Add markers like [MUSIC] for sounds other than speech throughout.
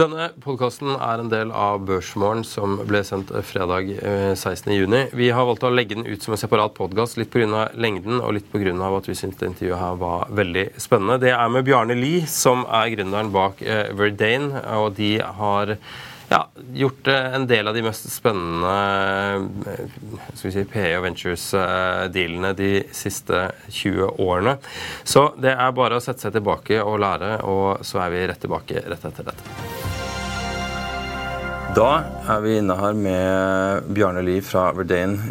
Denne podkasten er en del av Børsmorgen som ble sendt fredag 16.6. Vi har valgt å legge den ut som en separat podkast, litt pga. lengden og litt pga. at vi syntes intervjuet her var veldig spennende. Det er med Bjarne Lie, som er gründeren bak Verdane, og de har ja, gjort en del av de mest spennende si, PE og Ventures-dealene de siste 20 årene. Så det er bare å sette seg tilbake og lære, og så er vi rett tilbake rett etter dette. Da er vi inne her med Bjarne Lie fra Verdane.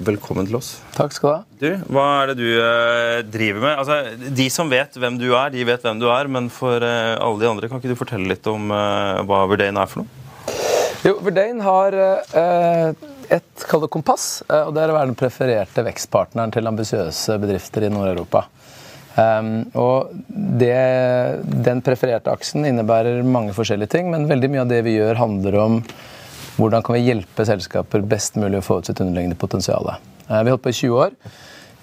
Velkommen til oss. Takk skal du ha. Du, Hva er det du eh, driver med? Altså, De som vet hvem du er, de vet hvem du er. Men for eh, alle de andre, kan ikke du fortelle litt om eh, hva Verdane er for noe? Jo, Verdane har eh, et kall det kompass. eh, og Det er å være den prefererte vekstpartneren til ambisiøse bedrifter i Nord-Europa. Um, og det, Den prefererte aksen innebærer mange forskjellige ting, men veldig mye av det vi gjør, handler om hvordan kan vi hjelpe selskaper best mulig å få ut sitt underliggende potensial. Uh, vi holdt på i 20 år.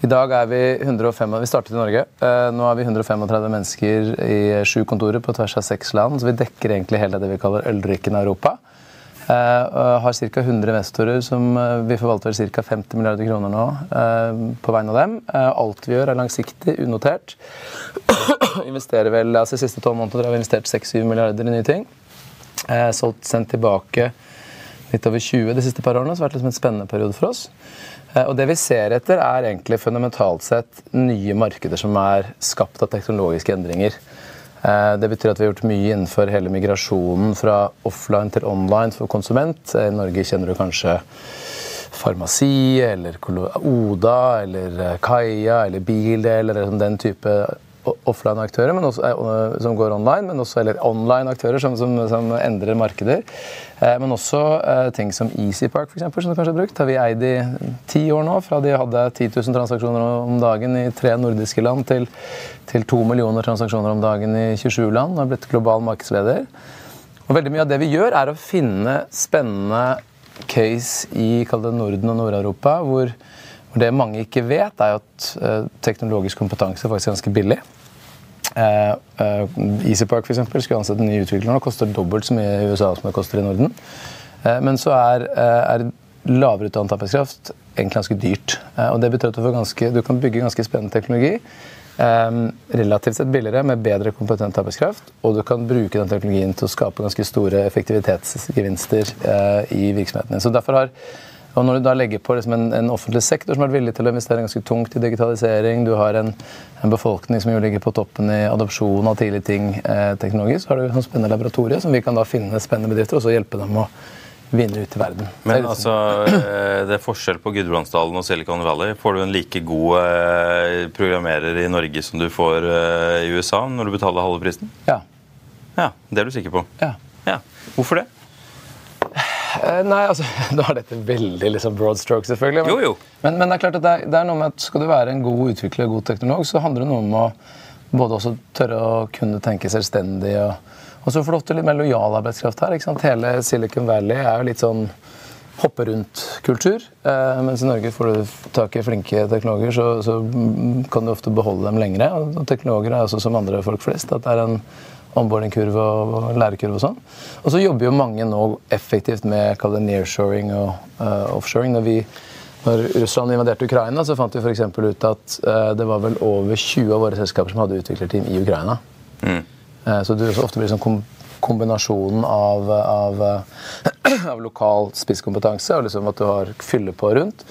I dag er vi 105, vi startet i Norge. Uh, nå er vi 135 mennesker i sju kontorer på tvers av seks land. Så vi dekker egentlig hele det vi kaller øldrikken Europa. Uh, har ca. 100 investorer som uh, vi forvalter ca. 50 milliarder kroner nå uh, på vegne av dem. alt vi gjør, er langsiktig, unotert. [CLEARS THROAT] investerer vel, altså De siste tolv måneder har vi investert 6-7 milliarder i nye ting. solgt sendt tilbake litt over 20 de siste par årene. så det har vært liksom en spennende periode for oss. og Det vi ser etter, er egentlig fundamentalt sett nye markeder som er skapt av teknologiske endringer. Det betyr at vi har gjort mye innenfor hele migrasjonen fra offline til online for konsument. I Norge kjenner du kanskje Farmasi eller Oda eller Kaia eller Bildel eller den type offline-aktører som går online, men også, eller online-aktører som, som, som, endrer markeder. Men også ting som EasyPark, eksempel, som du kanskje har brukt. har vi eid i ti år nå, fra de hadde 10 000 transaksjoner om dagen i tre nordiske land, til, to millioner transaksjoner om dagen i 27 land. Har blitt global markedsleder. Og veldig mye av det vi gjør, er å finne spennende case i Norden og Nord-Europa, hvor, hvor, det mange ikke vet, er at uh, teknologisk kompetanse er faktisk ganske billig. Uh, uh, EasyPark for eksempel, skulle ansette nye utviklere og koster dobbelt så mye i USA som det koster i Norden. men så er, er lavere utdannet arbeidskraft egentlig ganske dyrt. og Det betyr at du, ganske, du kan bygge ganske spennende teknologi Um, relativt sett billigere med bedre kompetent arbeidskraft. Og du kan bruke den teknologien til å skape ganske store effektivitetsgevinster i virksomheten din. Så derfor har og Når du da legger på liksom en, en, offentlig sektor som er villig til å investere ganske tungt i digitalisering, du har en, en befolkning som jo ligger på toppen i adopsjon av tidlige ting eh, teknologisk, så har du en spennende laboratorier som vi kan da finne spennende bedrifter og så hjelpe dem å vinne ut i verden. Men altså, eh, det er forskjell på Gudbrandsdalen og Silicon Valley. Får du en like god eh, programmerer i Norge som du får eh, i USA når du betaler halve prisen? Ja. Ja, Det er du sikker på? Ja. ja. Hvorfor det? Nei, altså, [LAUGHS] Nå er dette veldig liksom, broad stroke, selvfølgelig. Men, jo, jo. Men, men, det er klart at det er, det er, noe med at skal du være en god utvikler og god teknolog, så handler det noe om å både også tørre å kunne tenke selvstendig. og og så får du ofte litt mer lojal arbeidskraft her. ikke sant? Hele Silicon Valley er jo litt sånn hoppe rundt-kultur. Eh, mens i Norge får du tak i flinke teknologer, så, så, kan du ofte beholde dem lengre. Og teknologer er også som andre folk flest. at det er en onboarding-kurve og lærekurve og sånn. Og så jobber jo mange nå effektivt med nearshoring og uh, offshoring. Når vi, når Russland invaderte Ukraina, så fant vi eksempel ut at uh, det var vel over 20 av våre selskaper som hadde utviklerteam i Ukraina. Eh, Så det ofte blir sånn kom kombinasjonen av, av, [CLEARS THROAT] av lokal spisskompetanse og liksom at du har fylle på rundt.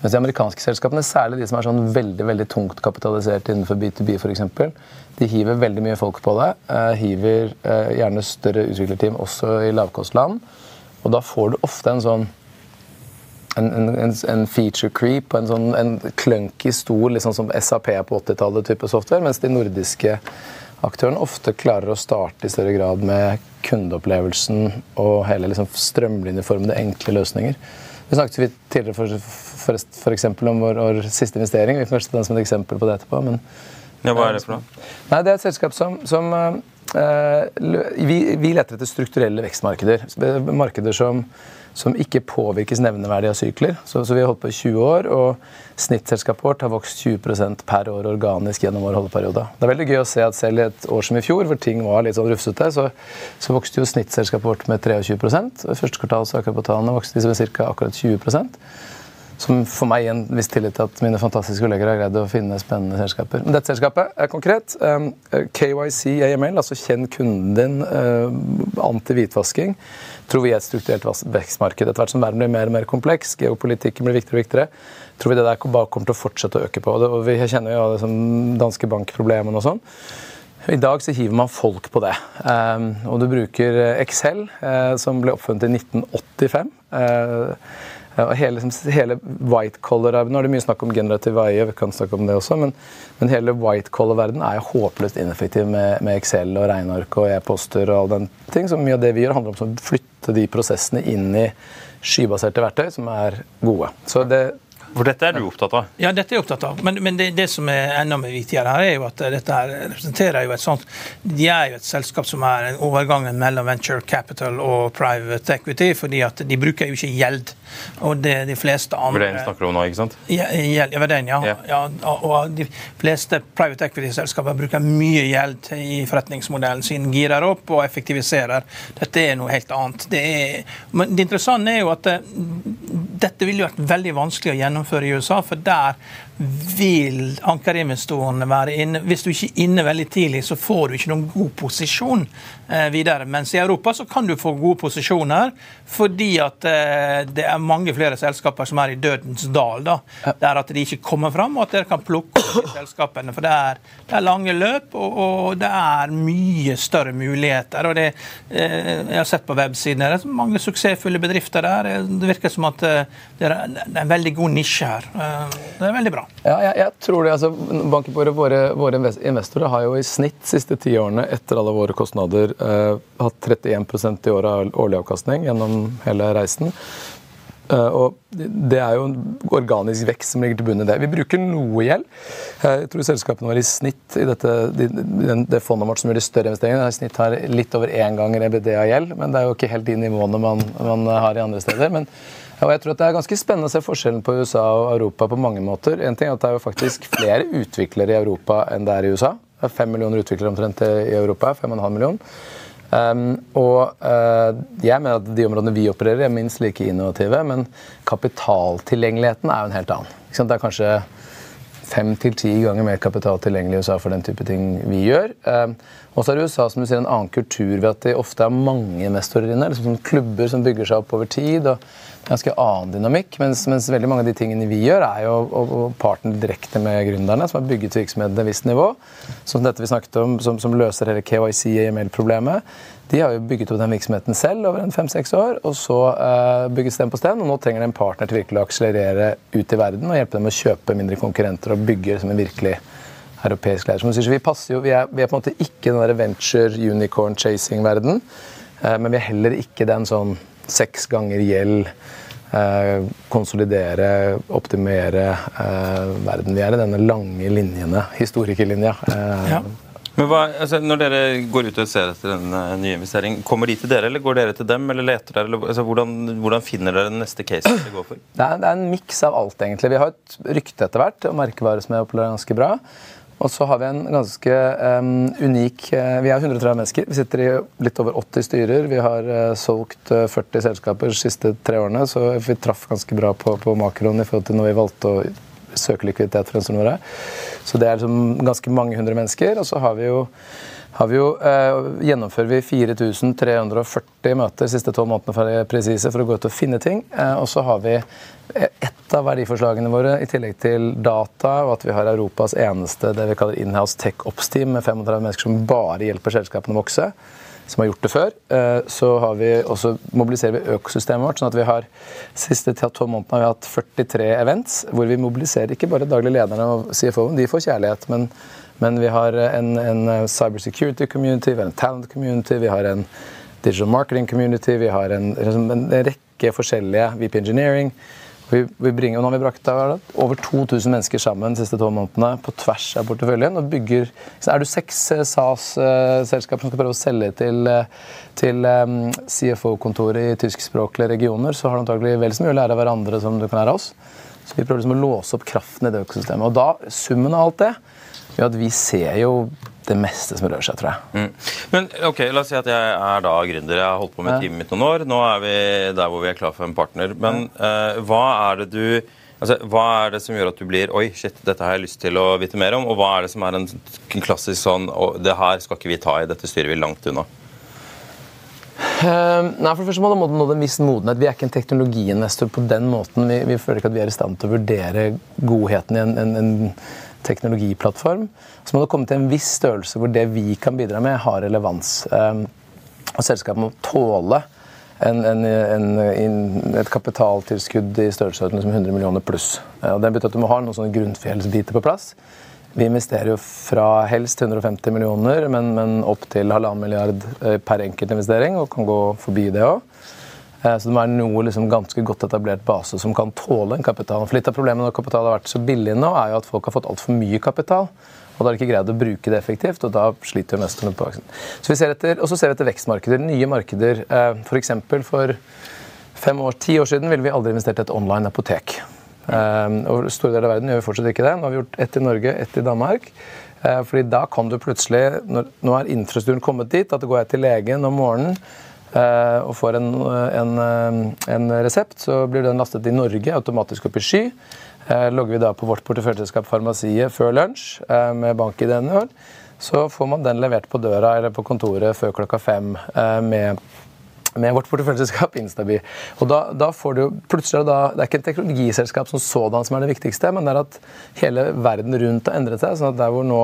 Mens de amerikanske selskapene, særlig de som er sånn veldig veldig tungt kapitalisert innenfor B2B, for eksempel, de hiver veldig mye folk på det. eh, hiver eh, gjerne større utviklerteam også i lavkostland. Og da får du ofte en sånn en, en, en, feature creep og en sånn en clunky, stor litt sånn som SAP på 80-tallet type software, mens de nordiske aktørene ofte klarer å starte i større grad med kundeopplevelsen og hele liksom strømlinjeformede, enkle løsninger. Vi snakket vi tidligere for, for, for eksempel om vår, vår siste investering. Vi kan kanskje ta den som et eksempel på det etterpå. men Ja, hva er det for noe? Nei, Det er et selskap som, som eh, vi, vi leter etter strukturelle vekstmarkeder. Markeder som, som ikke påvirkes nevneverdig av sykler. Så, så Vi har holdt på i 20 år, og snittselskapet vårt har vokst 20% per år organisk gjennom vår holdeperiode. Det er veldig gøy å se at selv i et år som i fjor, hvor ting var litt sånn rufsete, så, så vokste jo snittselskapet vårt med 23 I første kvartal så akkurat på tallene vokste de med ca. akkurat 20 som for meg gir en viss tillit til at mine fantastiske kolleger har greid å finne spennende selskaper. Dette selskapet er konkret. Um, KYC AML, altså kjenn kunden din, uh, anti-hvitvasking, tror vi er et strukturelt vekstmarked. Etter hvert som verden blir mer og mer kompleks, geopolitikken blir viktigere og viktigere, tror vi det der bare kommer til å fortsette å øke på. Og vi kjenner jo det som danske bankproblemene og sånn. I dag så hiver man folk på det. Um, og du bruker eh, Excel, eh, som ble oppfunnet i 1985. Eh, og hele, hele white collar Nå er det mye snakk om generative AI, vi kan snakke om det også, men, men hele white collar-verden er jo håpløst ineffektiv med, med Excel og regneark og e-poster og all den ting. Så mye av det vi gjør, handler om å flytte de prosessene inn i skybaserte verktøy som er gode. Så det, For dette er du opptatt av? Ja, dette er jeg opptatt av. Men, men det, det som er enda mer viktigere her, er jo at dette her representerer jo et sånt De er jo et selskap som er overgangen mellom venture capital og private equity, fordi at de bruker jo ikke gjeld. Og det de fleste andre det snakker du om nå, ikke sant? Gjeld, ja, den, ja. Yeah. ja. Og de fleste private equity-selskaper bruker mye gjeld i forretningsmodellen sin, girer opp og effektiviserer. Dette er noe helt annet. Det er, men det interessante er jo at eh, dette ville vært veldig vanskelig å gjennomføre i USA, for der vil ankerinvestorene være inne. Hvis du ikke er inne veldig tidlig, så får du ikke noen god posisjon eh, videre. Mens i Europa så kan du få gode posisjoner fordi at eh, det er mange flere selskaper som er i dødens dal. da, Der at de ikke kommer fram, og at dere kan plukke opp selskapene. For det er, det er lange løp, og, og det er mye større muligheter. og det, eh, Jeg har sett på websiden deres mange suksessfulle bedrifter der. Det virker som at eh, det er, det er en veldig god nisje her. Eh, Det er veldig bra. Ja, jeg, jeg tror det, altså, Banken våre, våre, investorer har jo i snitt siste ti årene etter alle våre kostnader eh, hatt 31% i året årlig avkastning gjennom hele reisen. Eh, og Det er jo en organisk vekst som ligger til bunn i det. Vi bruker noe gjeld. Jeg tror selskapene våre i snitt i dette, de, det fondet vårt som gjør de større investeringene, i snitt har litt over én gang EBD av gjeld. Men det er jo ikke helt de nivåene man, man har i andre steder. men ja, og jeg tror at Det er ganske spennende å se forskjellen på USA og Europa på mange måter. En ting er at Det er jo faktisk flere utviklere i Europa enn det er i USA. Det er fem millioner utviklere omtrent i Europa. fem og en halv million. Um, og uh, jeg mener at de områdene vi opererer, er minst like innovative, men kapitaltilgjengeligheten er jo en helt annen. Det er kanskje fem til ti ganger mer kapital tilgjengelig i USA for den type ting vi gjør. Um, og så er USA som du sier, en annen kultur ved at det ofte er mange investorer inne. liksom sånn Klubber som bygger seg opp over tid. og Ganske annen dynamikk. Mens, mens veldig mange av de tingene vi gjør, er jo å, å partner direkte med gründerne, som har bygget virksomheten til et visst nivå. Som dette vi snakket om, som, som løser hele KYC-EML-problemet. De har jo bygget opp den virksomheten selv over en fem-seks år, og så uh, bygges den på sten. Og nå trenger de en partner til virkelig å akselerere ut i verden og hjelpe dem å kjøpe mindre konkurrenter og bygge som en virkelig europeisk leder. Som sier, vi, jo, vi, er, vi er på en måte ikke den der venture unicorn chasing-verden, uh, men vi er heller ikke den sånn seks ganger gjeld, uh, konsolidere, optimere verden. Vi er i denne lange linjene, historikerlinja. Ja. Men hva, altså, Når dere går ut og ser etter en uh, ny investering, kommer de til dere, eller går dere til dem? eller leter dere, eller, altså, hvordan, hvordan finner dere den neste casen dere går for? Det er, det er en miks av alt, egentlig. Vi har et rykte etter hvert, og merkevare som jeg opplever er ganske bra. Og så har vi en ganske um, unik uh, Vi er 130 mennesker. Vi sitter i litt over 80 styrer. Vi har uh, solgt uh, 40 selskaper de siste tre årene, så vi traff ganske bra på, på makroen i forhold til når vi valgte å søke likviditet for investorene våre. Så det er liksom ganske mange hundre mennesker. Og så har vi jo har vi jo, eh, gjennomfører vi 4340 møter de siste tolv månedene for presise for å gå ut og finne ting. Eh, og så har vi et av verdiforslagene våre, i tillegg til data, og at vi har Europas eneste det vi kaller inhouse tech ops-team med 35 mennesker som bare hjelper selskapene å vokse, som har gjort det før. Eh, så har vi også, mobiliserer vi økosystemet vårt. sånn at vi har siste tolv månedene har vi hatt 43 events hvor vi mobiliserer ikke bare daglig lederne og CFO-en, de får kjærlighet, men men vi har en, en cybersecurity community, vi har en talent community, vi har en digital marketing community, vi har en, liksom en rekke forskjellige VP Engineering. Vi, vi bringer, nå har vi brakt over 2000 mennesker sammen de siste tolv månedene på tvers av porteføljen. og bygger, Er du seks eh, SAS-selskaper som skal prøve å selge til, eh, til um, CFO-kontoret i tyskspråklige regioner, så har du antagelig vel så mye å lære av hverandre som du kan lære av oss. Så Vi prøver liksom å låse opp kraften i det økosystemet. Og da, Summen av alt det jo at vi ser jo det meste som rører seg, tror jeg. Mm. Men ok, La oss si at jeg er da gründer. Jeg har holdt på med ja. teamet mitt noen år. Nå er vi der hvor vi er klar for en partner. Men uh, hva er det du Altså, Hva er det som gjør at du blir Oi, shit, dette har jeg lyst til å vite mer om. Og hva er det som er en, klassisk sånn Det her skal ikke vi ta i, dette styrer vi langt unna. Uh, nei, for det første må du nå en viss modenhet. Vi er ikke en teknologiinvestor på den måten. Vi, vi, føler ikke at vi er i stand til å vurdere godheten i en, en, en teknologiplattform. Så må det komme til en viss størrelse hvor det vi kan bidra med, har relevans. Ehm, og selskapet må tåle en, en, en, et kapitaltilskudd i størrelsesorden 100 millioner pluss. Eh, og det betyr at du må ha noen sånne grunnfjellsbiter på plass. Vi investerer jo fra helst 150 millioner, men, men opp til halvannen milliard eh, per enkeltinvestering, og kan gå forbi det òg. Eh, så det må være noe liksom ganske godt etablert base som kan tåle en kapital. For Litt av problemet når kapital har vært så billig nå, er jo at folk har fått altfor mye kapital. Og da har de ikke greid å bruke det effektivt, og da sliter investorene på aksjen. Så vi ser etter, og så ser vi etter vekstmarkeder, nye markeder. F.eks. Eh, for, for fem år, ti år siden ville vi aldri investert i et online apotek. Eh, og store deler av verden gjør vi fortsatt ikke det. Nå har vi gjort ett i Norge, ett i Danmark. Fordi da kan du plutselig, Nå er infrastrukturen kommet dit at går jeg til legen om morgenen og får en, en, eh, en, resept, så blir den lastet i Norge automatisk opp i sky. Eh, logger vi da på vårt porteføljeselskap Farmasiet før lunsj med bank-ID-en år, så får man den levert på døra eller på kontoret før klokka fem med med vårt porteføljeselskap Instaby. Og da, da, får du plutselig da, Det er ikke et teknologiselskap som sådan som er det viktigste, men det er at hele verden rundt har endret seg. sånn at der hvor nå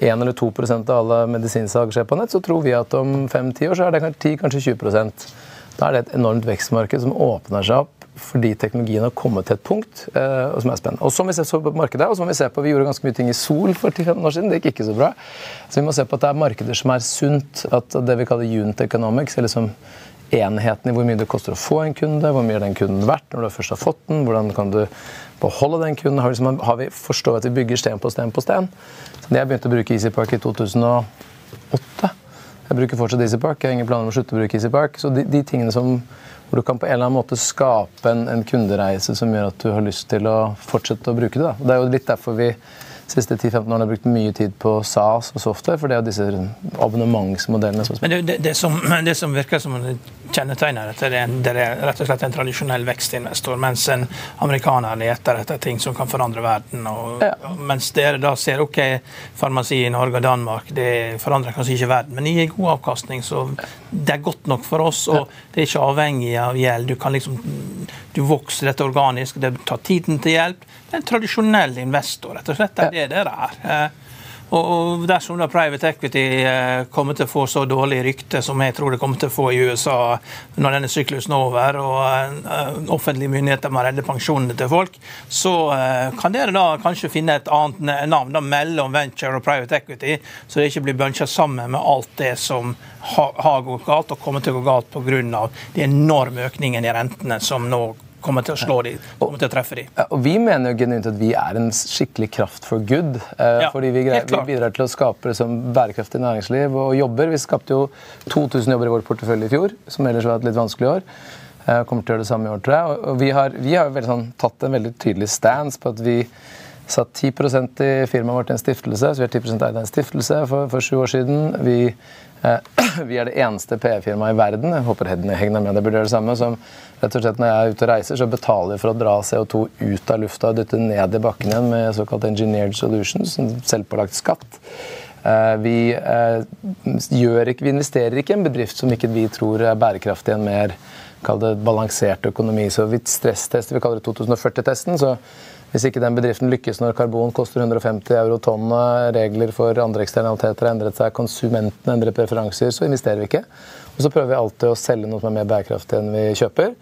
1 eller 2% av alle medisinsalg skjer på nett, så tror vi at om 5-10 år så er det kanskje 10, kanskje 20 Da er det et enormt vekstmarked som åpner seg opp fordi teknologien har kommet til et punkt eh, som er spennende. Og så må vi se på markedet, og så må vi se på, vi gjorde ganske mye ting i Sol for 10-15 år siden. Det gikk ikke så bra. Så vi må se på at det er markeder som er sunt. At det vi kaller unit economics, eller liksom enheten i hvor mye det koster å få en kunde, hvor mye er den kunden verdt når du først har fått den, hvordan kan du beholde den kunden, har, liksom, har vi forstått at vi bygger sten på sten på sten. Jeg begynte å bruke EasyPark i 2008. Jeg bruker fortsatt EasyPark. Jeg har ingen planer om å slutte å bruke EasyPark. Så de, de, tingene som, hvor du kan på en eller annen måte skape en, en kundereise som gjør at du har lyst til å fortsette å bruke det. Da. Det er jo litt derfor vi siste 10-15 årene har brukt mye tid på SAS og software, for det er disse abonnementsmodellene som Men det, det, som, [CLEARS THROAT] det som virker som kjennetegner dette, det er, det er rett og slett en tradisjonell vekstinvestor, mens en amerikaner leter etter ting som kan forandre verden. Og, ja. Mens dere da ser ok, farmasi i Norge og Danmark det forandrer kanskje ikke verden, men det gir god avkastning, så det er godt nok for oss. og Det er ikke avhengig av gjeld. Du kan liksom, du vokser dette organisk, det tar tiden til hjelp Det er en tradisjonell investor, rett og slett. Det er det dere er. Eh, og dersom da private equity eh, kommer til å få så dårlig rykte som jeg tror det kommer til å få i USA når denne syklusen er over, og eh, offentlige myndigheter må redde pensjonene til folk, så kan dere da kanskje finne et annet navn da mellom venture og private equity, så det ikke blir buncha sammen med alt det som har gått galt og kommer til å gå galt pga. de enorme økningene i rentene som nå kommer til å slå dem, kommer til å treffe dem. Ja, og Vi mener jo genuint at vi er en skikkelig kraft for good. Eh, ja, fordi vi, greier, vi, bidrar til å skape liksom, bærekraftig næringsliv og jobber. Vi skapte jo 2000 jobber i vår portefølje i fjor, som ellers var et litt vanskelig år. Eh, kommer til å gjøre det samme i år, tror jeg. Og vi har, vi har sånn, tatt en veldig tydelig stance på at vi satt 10% i firmaet vårt i en stiftelse, så vi har 10 eid av en stiftelse for, for sju år siden. Vi, eh, [CLEARS THROAT] vi er det eneste PE-firmaet i verden jeg håper Hegnar med det burde gjøre det samme, som rett og slett når jeg er ute og reiser, så betaler vi for å dra CO2 ut av lufta og dytte ned i bakken igjen med såkalt engineered solutions, selvpålagt skatt. Eh, vi, eh, ikke, vi, investerer ikke i en bedrift som ikke vi tror er bærekraftig i en mer balansert økonomi. Så vi stresstester, vi kaller det 2040-testen. så hvis ikke den bedriften lykkes når karbon koster 150 euro tonnet, regler for andre eksternaliteter har endret seg, konsumentene endrer preferanser, så investerer vi ikke. Og så prøver vi alltid å selge noe som er mer bærekraftig enn vi kjøper.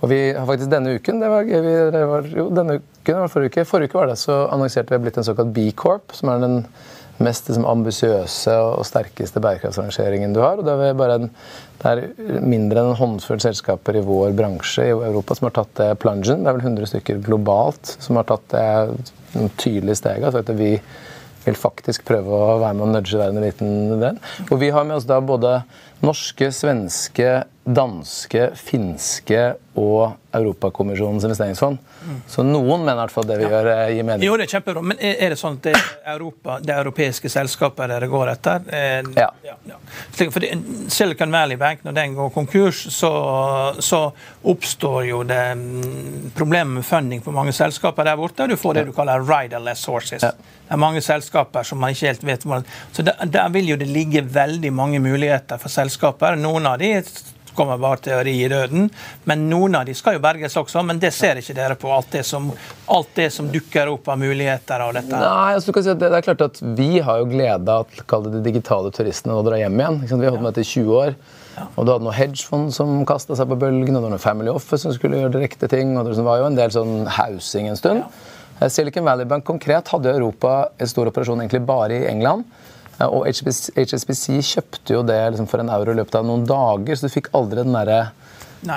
Og vi har faktisk denne uken, det var, det var, jo, denne uken, det var forrige uke, forrige uke var det, så annonserte vi blitt en såkalt B-Corp, som er den mest liksom, ambisiøse og sterkeste bærekraftsrangeringen du har. og det er, bare en, det er mindre enn en håndfull selskaper i vår bransje i Europa som har tatt det plungen. Det er vel 100 stykker globalt som har tatt det tydelige steget. Altså at vi vil faktisk prøve å være med og nudge verden en liten del. Og vi har med oss da både norske, svenske, danske, finske og Europakommisjonens investeringsfond. Så noen mener i hvert fall det vi ja. gjør, eh, gir mening. Jo, det er kjempebra. Men er det sånn at det er Europa, det europeiske selskapet dere går etter? Eh, ja. ja, ja. For Silicon Valley Bank, når den går konkurs, så, så oppstår jo det problemet problemer med funding for mange selskaper der borte. Du får det du kaller riderless horses. Det er mange selskaper som man ikke helt vet hvordan Så der, der vil jo det ligge veldig mange muligheter for selskaper. Noen av de kommer bare til å ri i døden. Men noen av de skal jo berges også, men det ser ikke dere på. Alt det som, alt det som dukker opp av muligheter av dette. Nei, altså, si det, det, er klart at Vi har jo glede av at de digitale turistene å dra hjem igjen. Vi har holdt med dette i 20 år. Ja. Og Du hadde noen hedgefond som kasta seg på bølgen, og det var noen Family Office som skulle gjøre direkte ting. og Det var jo en del sånn housing en stund. Ja. Silicon Valley Bank konkret hadde Europa en stor operasjon egentlig bare i England. Og HSBC, HSBC kjøpte jo det liksom for en euro i løpet av noen dager, så du fikk aldri den derre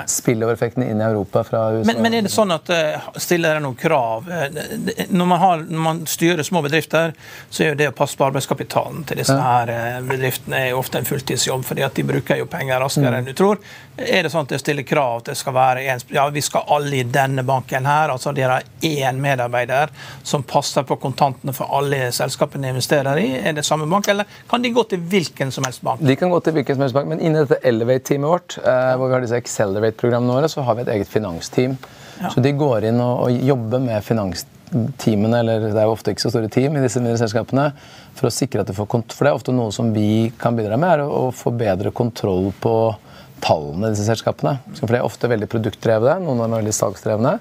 spillovereffekten inn i Europa fra USA. Men, men er det sånn at uh, stiller dere noen krav? Eh, når man, har, når man, styrer små bedrifter, så er jo det å passe på arbeidskapitalen til disse her eh, bedriftene er jo ofte en fulltidsjobb, fordi at de bruker jo penger raskere enn du tror. Er det sånn at det stiller krav at det skal være en, ja, vi skal alle i denne banken her, altså de har én medarbeider som passer på kontantene for alle selskapene de investerer i? Er det samme bank, eller kan de gå til hvilken som helst bank? De kan gå til hvilken som helst bank, men inni dette Elevate-teamet vårt, eh, hvor vi har disse Excel Accelerate-programmene våre, så har vi et eget finansteam. Ja. Så de går inn og, og jobber med finansteamene, eller det er jo ofte ikke så store team i disse mindre selskapene, for å sikre at du får For det er ofte noe som vi kan bidra med, er å, å få bedre kontroll på tallene i disse selskapene. For de er ofte veldig produktdrevne, noen er veldig salgsdrevne.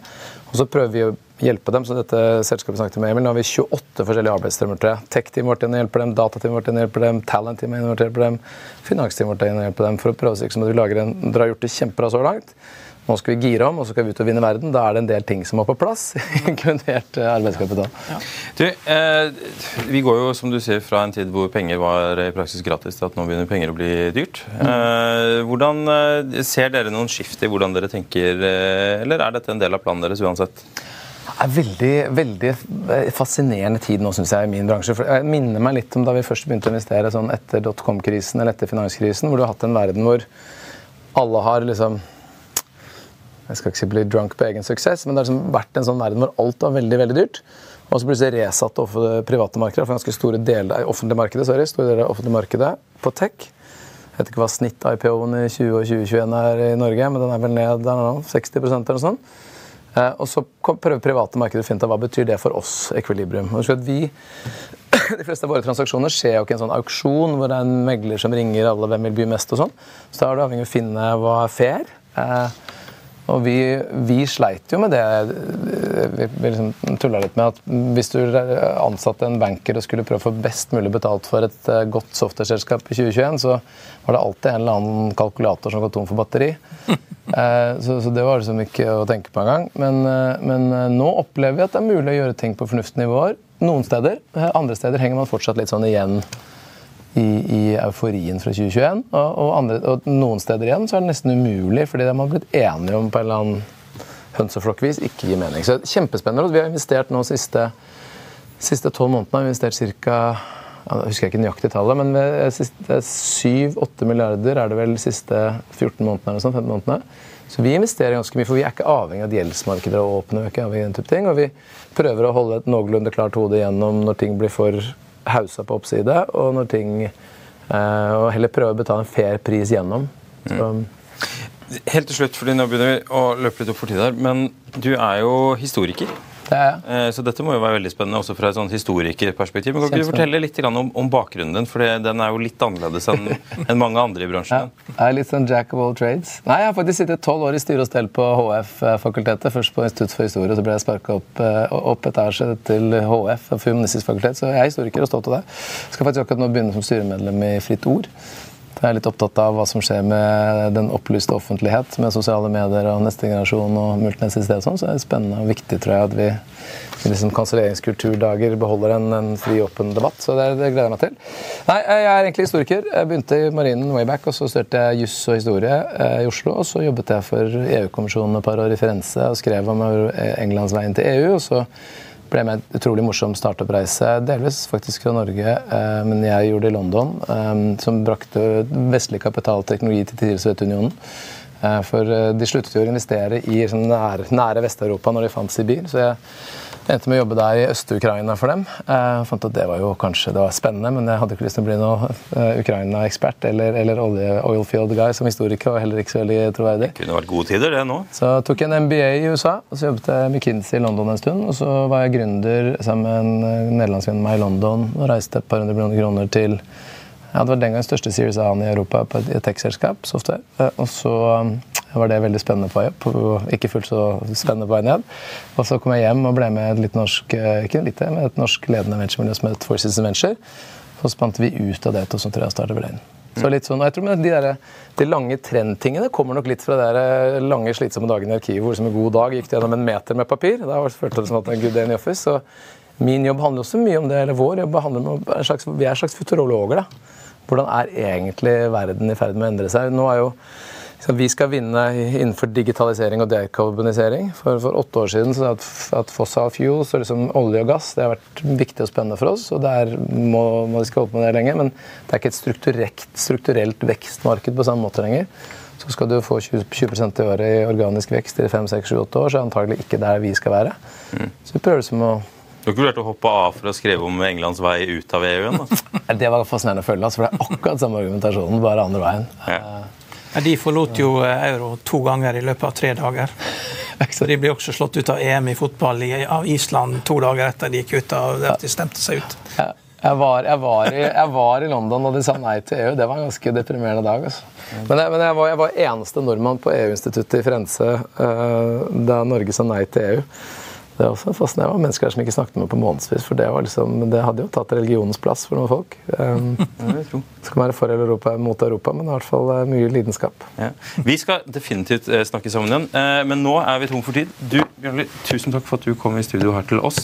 Og så prøver vi å hjelpe dem. så dette selskapet snakket med Emil, Nå har vi 28 forskjellige arbeidsstrømmer til. Tech-teamet vårt hjelper dem, datateamet vårt hjelper dem, talent-teamet og hjelper dem, finansteamet vårt hjelper dem. For å prøve å si at vi lager en, Dere har gjort det kjempebra så langt. Nå skal vi gire om og så skal vi ut og vinne verden. Da er det en del ting som må på plass. [LAUGHS] inkludert eh, arbeidskapital. Ja. Du, eh, vi går jo som du sier, fra en tid hvor penger var i praksis gratis, til at nå begynner penger å bli dyrt. Mm. Eh, hvordan eh, Ser dere noen skift i hvordan dere tenker, eh, eller er dette en del av planen deres uansett? Det er veldig, veldig fascinerende tid nå, synes jeg, i min bransje. For jeg minner meg litt om da vi først begynte å investere sånn etter dotcom-krisen eller etter finanskrisen, hvor du har hatt en verden hvor alle har liksom Jeg skal ikke si bli drunk på egen suksess, men det har liksom vært en sånn verden hvor alt var veldig veldig dyrt. Og så plutselig resatt det private markedet for ganske store deler offentlige markedet, sorry, store deler av offentlige markedet på tech. Jeg vet ikke hva snitt-IPO-en i 20 og 2021 er i Norge, men den er vel ned der nå, 60% eller noe sånt. Eh, og så prøver private markeder å finne ut hva betyr det for oss, Equilibrium. Vi, [CLEARS THROAT] de fleste av våre transaksjoner skjer jo ikke i en sånn auksjon hvor det er en megler som ringer alle hvem vil by mest. og sånn. Så da er du avhengig av å finne hva er fair. Og vi, vi, sleit jo med det. Vi, vi liksom tulla litt med at hvis du ansatte en banker og skulle prøve å få best mulig betalt for et eh, godt software-selskap i 2021, så var det alltid en eller annen kalkulator som går tom for batteri. [LAUGHS] Eh, så, så, det var liksom ikke å tenke på engang. Men, eh, men nå opplever vi at det er mulig å gjøre ting på fornuftsnivåer. Noen steder. Andre steder henger man fortsatt litt sånn igjen i, i euforien fra 2021. Og, og, andre, og, noen steder igjen så er det nesten umulig, fordi man har blitt enige om på en eller annen hønseflokkvis ikke gir mening. Så kjempespennende. Vi har investert nå siste siste tolv månedene har vi investert ca. Jeg husker ikke nøyaktig tallet, men 7-8 milliarder er det vel de siste 14 månedene. eller sånn, 15 månedene. Så vi investerer ganske mye, for vi er ikke avhengig av at gjeldsmarkeder er åpne. Er ikke avhengig av den type ting, og vi prøver å holde et noenlunde klart hode gjennom når ting blir for hausa på oppside, og når ting eh, Og heller prøve å betale en fair pris gjennom. Så, Helt til slutt, fordi nå begynner vi å løpe litt opp for tid her, men du er jo historiker. Det er. Eh, Så dette må jo være veldig spennende også fra et sånn historikerperspektiv. Men Kan du fortelle litt om, om bakgrunnen din? For den er jo litt annerledes enn [LAUGHS] mange andre i Ja, bransjen. jeg er litt sånn jack of all trades. Nei, Jeg har faktisk sittet tolv år i styre og stell på HF-fakultetet. Først på Institutt for historie, og så ble jeg sparka opp, eh, opp etasje til HF, Humanistisk fakultet. Så jeg er historiker og stolt av det. Skal faktisk akkurat nå begynne som styremedlem i Fritt Ord. Jeg er litt opptatt av hva som skjer med den opplyste offentlighet, med sosiale medier og neste generasjon og multinettsister og sånn. Så det er spennende og viktig, tror jeg, at vi i liksom kanselleringskulturdager beholder en, en fri, åpen debatt. Så det, det gleder jeg meg til. Nei, jeg er egentlig historiker. Jeg begynte i Marinen way back, og så studerte jeg juss og historie eh, i Oslo. Og så jobbet jeg for EU-kommisjonen et par år i Firenze og skrev om Englands veien til EU. og så ble med en utrolig morsom startup-reise, delvis faktisk fra Norge, eh, men jeg gjorde det i London, eh, som brakte vestlig kapitalteknologi til Sovjetunionen. Eh, For de sluttet jo å investere i sånn nære, nære Vest-Europa når de fant Sibir. Så jeg endte med å jobbe der i Øst-Ukraina for dem. Jeg fant at det var jo kanskje det var spennende, men jeg hadde ikke lyst til å bli noe eh, Ukraina-ekspert eller, eller olje, oilfield guy som historiker, og heller ikke så veldig troverdig. Det Kunne vært gode tider, det nå. Så jeg tok en MBA i USA, og så jobbet jeg McKinsey i London en stund. Og så var jeg gründer sammen med en eh, nederlandsvenn meg i London og reiste et par hundre millioner kroner til ja, Det var den gang største Series A-en i Europa på et tech-selskap. software. Eh, Og så var det veldig spennende på opp, ikke fullt så spennende på vei ned. Og så kom jeg hjem og ble med et litt norsk eh, ikke litt, men et norsk ledende venturemiljø som het Forces Adventure. Venture. Så spant vi ut av det i 2003 og startet Brain. Så litt sånn, og jeg tror de, der, de lange trendtingene kommer nok litt fra de der lange, slitsomme dagene i arkivet hvor som en god dag gikk du gjennom en meter med papir. Da føltes det som at en good day in the office. Så min jobb handler også mye om det, eller vår jobb handler om slags, Vi er en slags futurologer. da. Hvordan er egentlig verden i ferd med å endre seg? Nå er jo vi skal vinne innenfor digitalisering og dekarbonisering. For, for åtte år siden så at, at fossil fuels og liksom olje og gass det har vært viktig og spennende for oss. og Der må, må vi skal holde på med det lenge, men det er ikke et strukturelt, strukturelt vekstmarked på samme måte lenger. Så skal du få 20, 20 i året i organisk vekst i 5-6-7-8 år, så er det antagelig ikke der vi skal være. Så vi prøver liksom å Du har ikke vurdert å hoppe av for å skrive om Englands vei ut av EU-en? [LAUGHS] Det var fascinerende å følge, altså, for det er akkurat samme argumentasjonen, bare andre veien. Ja. De forlot jo eh, euro to ganger i løpet av tre dager. Så De ble også slått ut av EM i fotball i, av Island to dager etter de gikk ut av at de stemte seg ut. Jeg, jeg, var, jeg, var i, jeg var i London og de sa nei til EU. Det var en ganske deprimerende dag. Altså. Men, jeg, men jeg, var, jeg var eneste nordmann på EU-instituttet i Firenze uh, da Norge sa nei til EU. Det er også fascinerende. Det var mennesker som ikke snakket med på månedsvis, for det, var liksom, det hadde jo tatt religionens plass for noen folk. Um, [LAUGHS] skal være for Europa, mot Europa, men i hvert fall eh, mye lidenskap. Ja. Vi skal definitivt eh, snakke sammen igjen, eh, men nå er vi tom for tid. Du, Bjørnli, tusen takk for at du kom i studio her til oss.